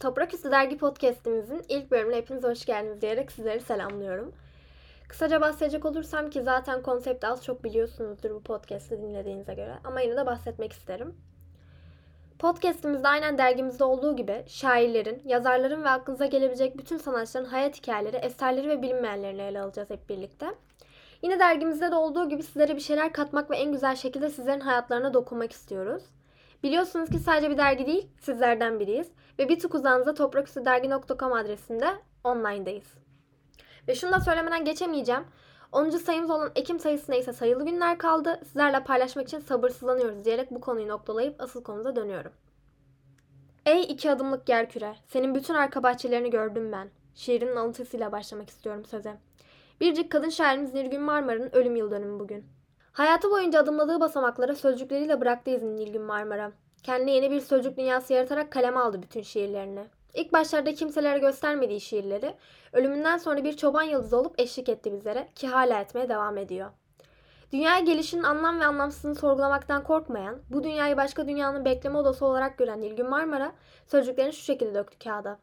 Toprak Üstü Dergi Podcast'imizin ilk bölümüne hepiniz hoş geldiniz diyerek sizleri selamlıyorum. Kısaca bahsedecek olursam ki zaten konsepti az çok biliyorsunuzdur bu podcast'i dinlediğinize göre ama yine de bahsetmek isterim. Podcast'imizde aynen dergimizde olduğu gibi şairlerin, yazarların ve aklınıza gelebilecek bütün sanatçıların hayat hikayeleri, eserleri ve bilinmeyenlerini ele alacağız hep birlikte. Yine dergimizde de olduğu gibi sizlere bir şeyler katmak ve en güzel şekilde sizlerin hayatlarına dokunmak istiyoruz. Biliyorsunuz ki sadece bir dergi değil, sizlerden biriyiz. Ve bir tık uzağınızda topraküstüdergi.com adresinde online'dayız. Ve şunu da söylemeden geçemeyeceğim. 10. sayımız olan Ekim sayısına ise sayılı günler kaldı. Sizlerle paylaşmak için sabırsızlanıyoruz diyerek bu konuyu noktalayıp asıl konumuza dönüyorum. Ey iki adımlık yer küre, senin bütün arka bahçelerini gördüm ben. Şiirinin alıntısıyla başlamak istiyorum söze. Biricik kadın şairimiz Nilgün Marmara'nın ölüm yıl dönümü bugün. Hayatı boyunca adımladığı basamaklara sözcükleriyle bıraktı izini Nilgün Marmara. Kendine yeni bir sözcük dünyası yaratarak kaleme aldı bütün şiirlerini. İlk başlarda kimselere göstermediği şiirleri, ölümünden sonra bir çoban yıldızı olup eşlik etti bizlere ki hala etmeye devam ediyor. Dünyaya gelişinin anlam ve anlamsızlığını sorgulamaktan korkmayan, bu dünyayı başka dünyanın bekleme odası olarak gören Nilgün Marmara, sözcüklerini şu şekilde döktü kağıda.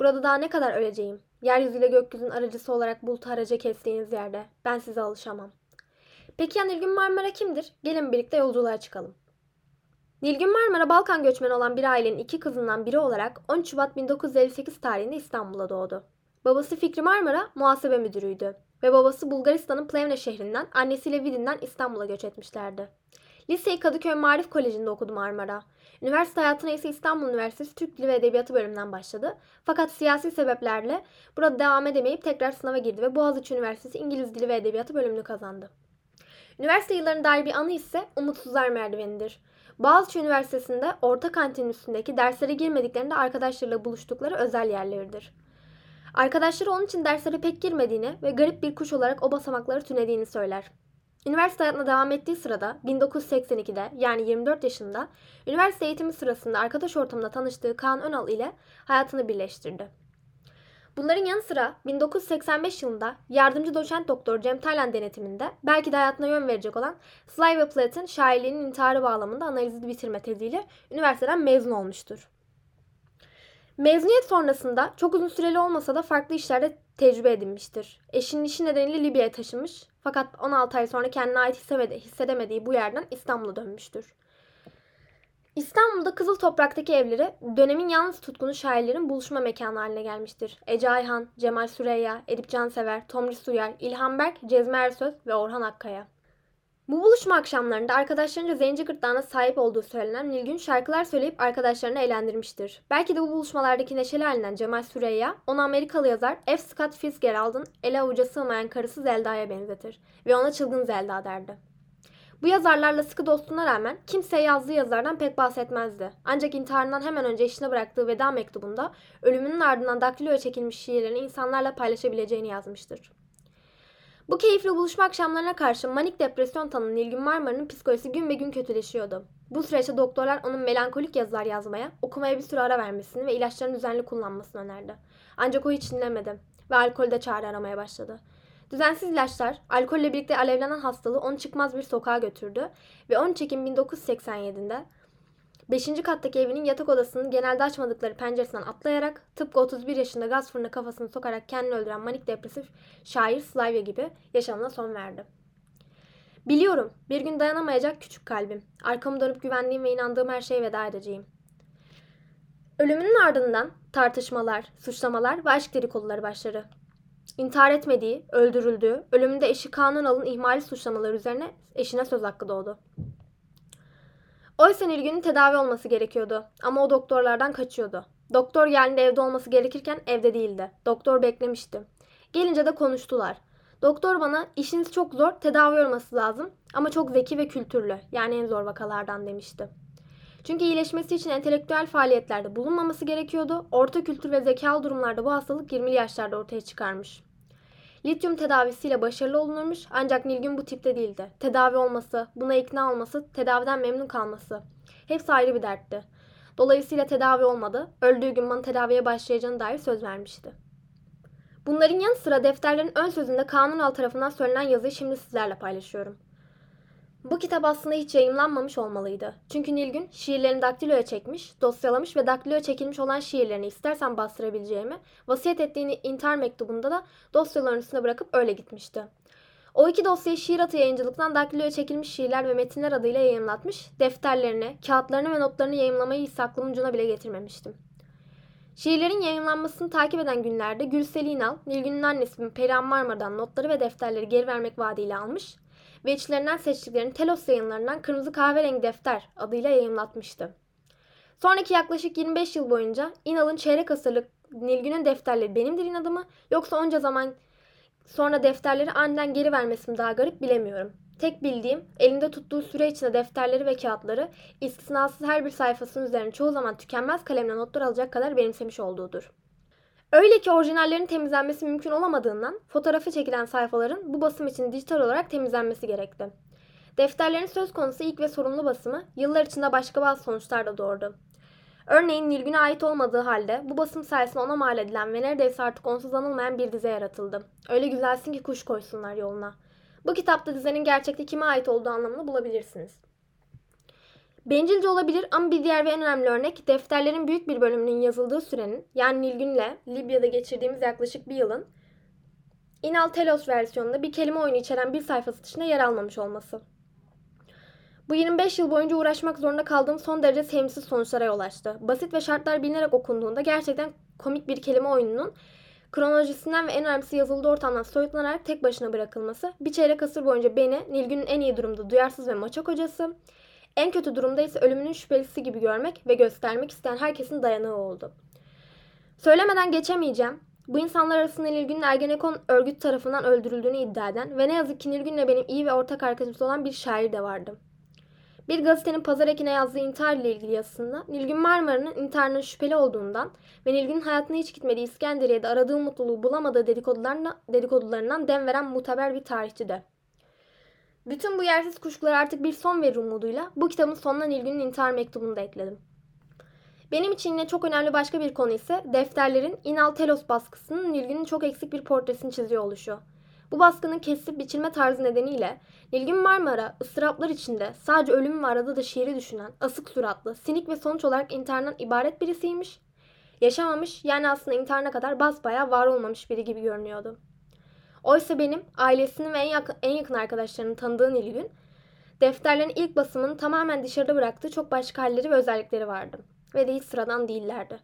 Burada daha ne kadar öleceğim? Yeryüzüyle gökyüzünün aracısı olarak bulutu araca kestiğiniz yerde. Ben size alışamam. Peki ya Nilgün Marmara kimdir? Gelin birlikte yolculuğa çıkalım. Nilgün Marmara Balkan göçmeni olan bir ailenin iki kızından biri olarak 13 Şubat 1958 tarihinde İstanbul'da doğdu. Babası Fikri Marmara muhasebe müdürüydü ve babası Bulgaristan'ın Plevne şehrinden, annesiyle Vidin'den İstanbul'a göç etmişlerdi. Liseyi Kadıköy Marif Koleji'nde okudu Marmara. Üniversite hayatına ise İstanbul Üniversitesi Türk Dili ve Edebiyatı bölümünden başladı. Fakat siyasi sebeplerle burada devam edemeyip tekrar sınava girdi ve Boğaziçi Üniversitesi İngiliz Dili ve Edebiyatı bölümünü kazandı. Üniversite yıllarına dair bir anı ise Umutsuzlar Merdiveni'dir. Boğaziçi Üniversitesi'nde orta kantinin üstündeki derslere girmediklerinde arkadaşlarıyla buluştukları özel yerleridir. Arkadaşları onun için derslere pek girmediğini ve garip bir kuş olarak o basamakları tünediğini söyler. Üniversite hayatına devam ettiği sırada 1982'de yani 24 yaşında üniversite eğitimi sırasında arkadaş ortamında tanıştığı Kaan Önal ile hayatını birleştirdi. Bunların yanı sıra 1985 yılında yardımcı doçent doktor Cem Taylan denetiminde belki de hayatına yön verecek olan Sylvia Plath'ın şairliğinin intiharı bağlamında analizi bitirme teziyle üniversiteden mezun olmuştur. Mezuniyet sonrasında çok uzun süreli olmasa da farklı işlerde tecrübe edinmiştir. Eşinin işi nedeniyle Libya'ya taşınmış fakat 16 ay sonra kendine ait hissedemediği bu yerden İstanbul'a dönmüştür. İstanbul'da Kızıl Toprak'taki evleri dönemin yalnız tutkunu şairlerin buluşma mekanı haline gelmiştir. Ece Ayhan, Cemal Süreyya, Edip Cansever, Tomris Uyar, İlhan Berk, Cezmi Ersöz ve Orhan Akkaya. Bu buluşma akşamlarında arkadaşlarınca zenci gırtlağına sahip olduğu söylenen Nilgün şarkılar söyleyip arkadaşlarını eğlendirmiştir. Belki de bu buluşmalardaki neşeli halinden Cemal Süreyya, onu Amerikalı yazar F. Scott Fitzgerald'ın ele avuca sığmayan karısı Zelda'ya benzetir ve ona çılgın Zelda derdi. Bu yazarlarla sıkı dostluğuna rağmen kimseye yazdığı yazardan pek bahsetmezdi. Ancak intiharından hemen önce işine bıraktığı veda mektubunda ölümünün ardından daktiloya çekilmiş şiirlerini insanlarla paylaşabileceğini yazmıştır. Bu keyifli buluşma akşamlarına karşı manik depresyon tanınan Nilgün Marmara'nın psikolojisi gün be gün kötüleşiyordu. Bu süreçte doktorlar onun melankolik yazılar yazmaya, okumaya bir süre ara vermesini ve ilaçlarını düzenli kullanmasını önerdi. Ancak o hiç dinlemedi ve alkolde çare aramaya başladı. Düzensiz ilaçlar, alkolle birlikte alevlenen hastalığı onu çıkmaz bir sokağa götürdü ve 13 Ekim 1987'de 5. kattaki evinin yatak odasının genelde açmadıkları penceresinden atlayarak tıpkı 31 yaşında gaz fırına kafasını sokarak kendini öldüren manik depresif şair Slavia gibi yaşamına son verdi. Biliyorum bir gün dayanamayacak küçük kalbim. Arkamı dönüp güvendiğim ve inandığım her şeye veda edeceğim. Ölümünün ardından tartışmalar, suçlamalar ve aşk dedikoduları başladı. İntihar etmediği, öldürüldüğü, ölümünde eşi Kanun Al'ın ihmali suçlamaları üzerine eşine söz hakkı doğdu. Oysa Nilgün'ün tedavi olması gerekiyordu ama o doktorlardan kaçıyordu. Doktor geldiğinde evde olması gerekirken evde değildi. Doktor beklemişti. Gelince de konuştular. Doktor bana işiniz çok zor, tedavi olması lazım ama çok zeki ve kültürlü. Yani en zor vakalardan demişti. Çünkü iyileşmesi için entelektüel faaliyetlerde bulunmaması gerekiyordu. Orta kültür ve zekalı durumlarda bu hastalık 20'li yaşlarda ortaya çıkarmış. Lityum tedavisiyle başarılı olunurmuş ancak Nilgün bu tipte değildi. Tedavi olması, buna ikna olması, tedaviden memnun kalması. Hepsi ayrı bir dertti. Dolayısıyla tedavi olmadı. Öldüğü gün bana tedaviye başlayacağına dair söz vermişti. Bunların yanı sıra defterlerin ön sözünde Kanun Al tarafından söylenen yazıyı şimdi sizlerle paylaşıyorum. Bu kitap aslında hiç yayımlanmamış olmalıydı. Çünkü Nilgün şiirlerini daktiloya çekmiş, dosyalamış ve daktiloya çekilmiş olan şiirlerini istersen bastırabileceğimi, vasiyet ettiğini intihar mektubunda da dosyaların üstüne bırakıp öyle gitmişti. O iki dosyayı şiir atı yayıncılıktan daktiloya çekilmiş şiirler ve metinler adıyla yayınlatmış, defterlerini, kağıtlarını ve notlarını yayınlamayı hiç aklımın ucuna bile getirmemiştim. Şiirlerin yayınlanmasını takip eden günlerde Gülsel İnal, Nilgün'ün annesi Perihan Marmara'dan notları ve defterleri geri vermek vaadiyle almış ve içlerinden seçtiklerini Telos yayınlarından Kırmızı Kahverengi Defter adıyla yayınlatmıştı. Sonraki yaklaşık 25 yıl boyunca İnal'ın çeyrek asırlık Nilgün'ün defterleri benimdir inadı mı yoksa onca zaman sonra defterleri aniden geri vermesi mi daha garip bilemiyorum. Tek bildiğim elinde tuttuğu süre içinde defterleri ve kağıtları istisnasız her bir sayfasının üzerine çoğu zaman tükenmez kalemle notlar alacak kadar benimsemiş olduğudur. Öyle ki orijinallerin temizlenmesi mümkün olamadığından fotoğrafı çekilen sayfaların bu basım için dijital olarak temizlenmesi gerekti. Defterlerin söz konusu ilk ve sorumlu basımı yıllar içinde başka bazı sonuçlar da doğurdu. Örneğin Nilgün'e ait olmadığı halde bu basım sayesinde ona mal edilen ve neredeyse artık onsuz anılmayan bir dize yaratıldı. Öyle güzelsin ki kuş koysunlar yoluna. Bu kitapta dizenin gerçekte kime ait olduğu anlamını bulabilirsiniz. Bencilce olabilir ama bir diğer ve en önemli örnek defterlerin büyük bir bölümünün yazıldığı sürenin yani Nilgün'le Libya'da geçirdiğimiz yaklaşık bir yılın Inal Telos versiyonunda bir kelime oyunu içeren bir sayfası dışında yer almamış olması. Bu 25 yıl boyunca uğraşmak zorunda kaldığım son derece sevimsiz sonuçlara yol açtı. Basit ve şartlar bilinerek okunduğunda gerçekten komik bir kelime oyununun kronolojisinden ve en önemlisi yazıldığı ortamdan soyutlanarak tek başına bırakılması, bir çeyrek asır boyunca beni Nilgün'ün en iyi durumda duyarsız ve maçak hocası, en kötü durumda ise ölümünün şüphelisi gibi görmek ve göstermek isteyen herkesin dayanığı oldu. Söylemeden geçemeyeceğim. Bu insanlar arasında Nilgün'ün Ergenekon örgüt tarafından öldürüldüğünü iddia eden ve ne yazık ki Nilgün'le benim iyi ve ortak arkadaşımız olan bir şair de vardı. Bir gazetenin pazar ekine yazdığı intihar ile ilgili yazısında Nilgün Marmara'nın intiharının şüpheli olduğundan ve Nilgün'ün hayatına hiç gitmediği İskenderiye'de aradığı mutluluğu bulamadığı dedikodularına, dedikodularından dem veren muteber bir tarihçi de. Bütün bu yersiz kuşkulara artık bir son verir umuduyla bu kitabın sonuna Nilgün'ün intihar mektubunu da ekledim. Benim için yine çok önemli başka bir konu ise defterlerin Inal Telos baskısının Nilgün'ün çok eksik bir portresini çiziyor oluşu. Bu baskının kesip biçilme tarzı nedeniyle Nilgün Marmara ıstıraplar içinde sadece ölüm ve arada da şiiri düşünen, asık suratlı, sinik ve sonuç olarak intihardan ibaret birisiymiş. Yaşamamış yani aslında intiharına kadar basbaya var olmamış biri gibi görünüyordu. Oysa benim ailesinin ve en yakın, en yakın arkadaşlarının tanıdığı Nilgün, defterlerin ilk basımını tamamen dışarıda bıraktığı çok başka halleri ve özellikleri vardı. Ve de hiç sıradan değillerdi.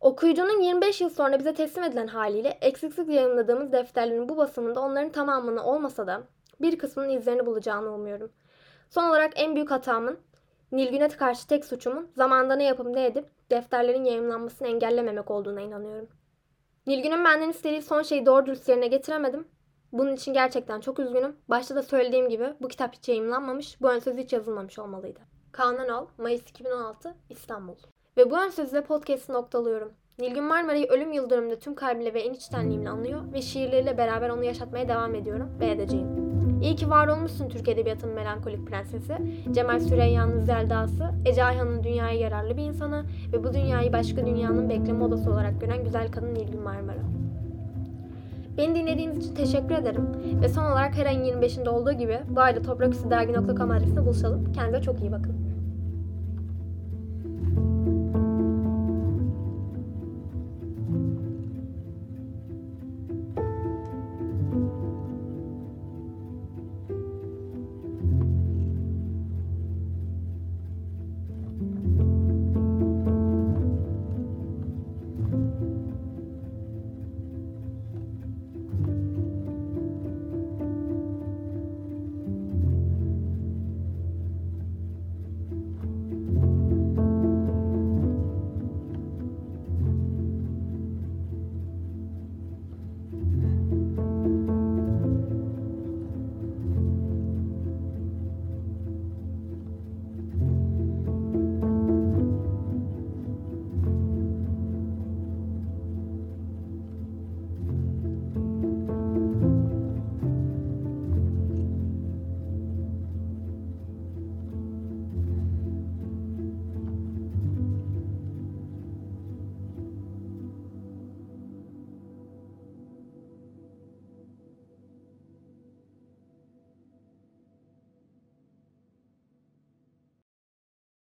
Okuyucunun 25 yıl sonra bize teslim edilen haliyle eksiksiz yayınladığımız defterlerin bu basımında onların tamamını olmasa da bir kısmının izlerini bulacağını umuyorum. Son olarak en büyük hatamın, Nilgün'e karşı tek suçumun zamanda ne yapıp ne edip defterlerin yayınlanmasını engellememek olduğuna inanıyorum. Nilgün'ün benden istediği son şeyi doğru dürüst yerine getiremedim. Bunun için gerçekten çok üzgünüm. Başta da söylediğim gibi bu kitap hiç yayınlanmamış, bu ön söz hiç yazılmamış olmalıydı. Kaan Önal, Mayıs 2016, İstanbul. Ve bu ön sözle podcast'ı noktalıyorum. Nilgün Marmara'yı ölüm yıl dönümünde tüm kalbimle ve en içtenliğimle anlıyor ve şiirleriyle beraber onu yaşatmaya devam ediyorum ve edeceğim. İyi ki var olmuşsun Türk Edebiyatı'nın melankolik prensesi, Cemal Süreyya'nın Zelda'sı, Ece Ayhan'ın dünyaya yararlı bir insanı ve bu dünyayı başka dünyanın bekleme odası olarak gören güzel kadın Nilgün Marmara. Beni dinlediğiniz için teşekkür ederim ve son olarak her ayın 25'inde olduğu gibi bu ayda topraküstü dergi.com adresinde buluşalım. Kendinize çok iyi bakın.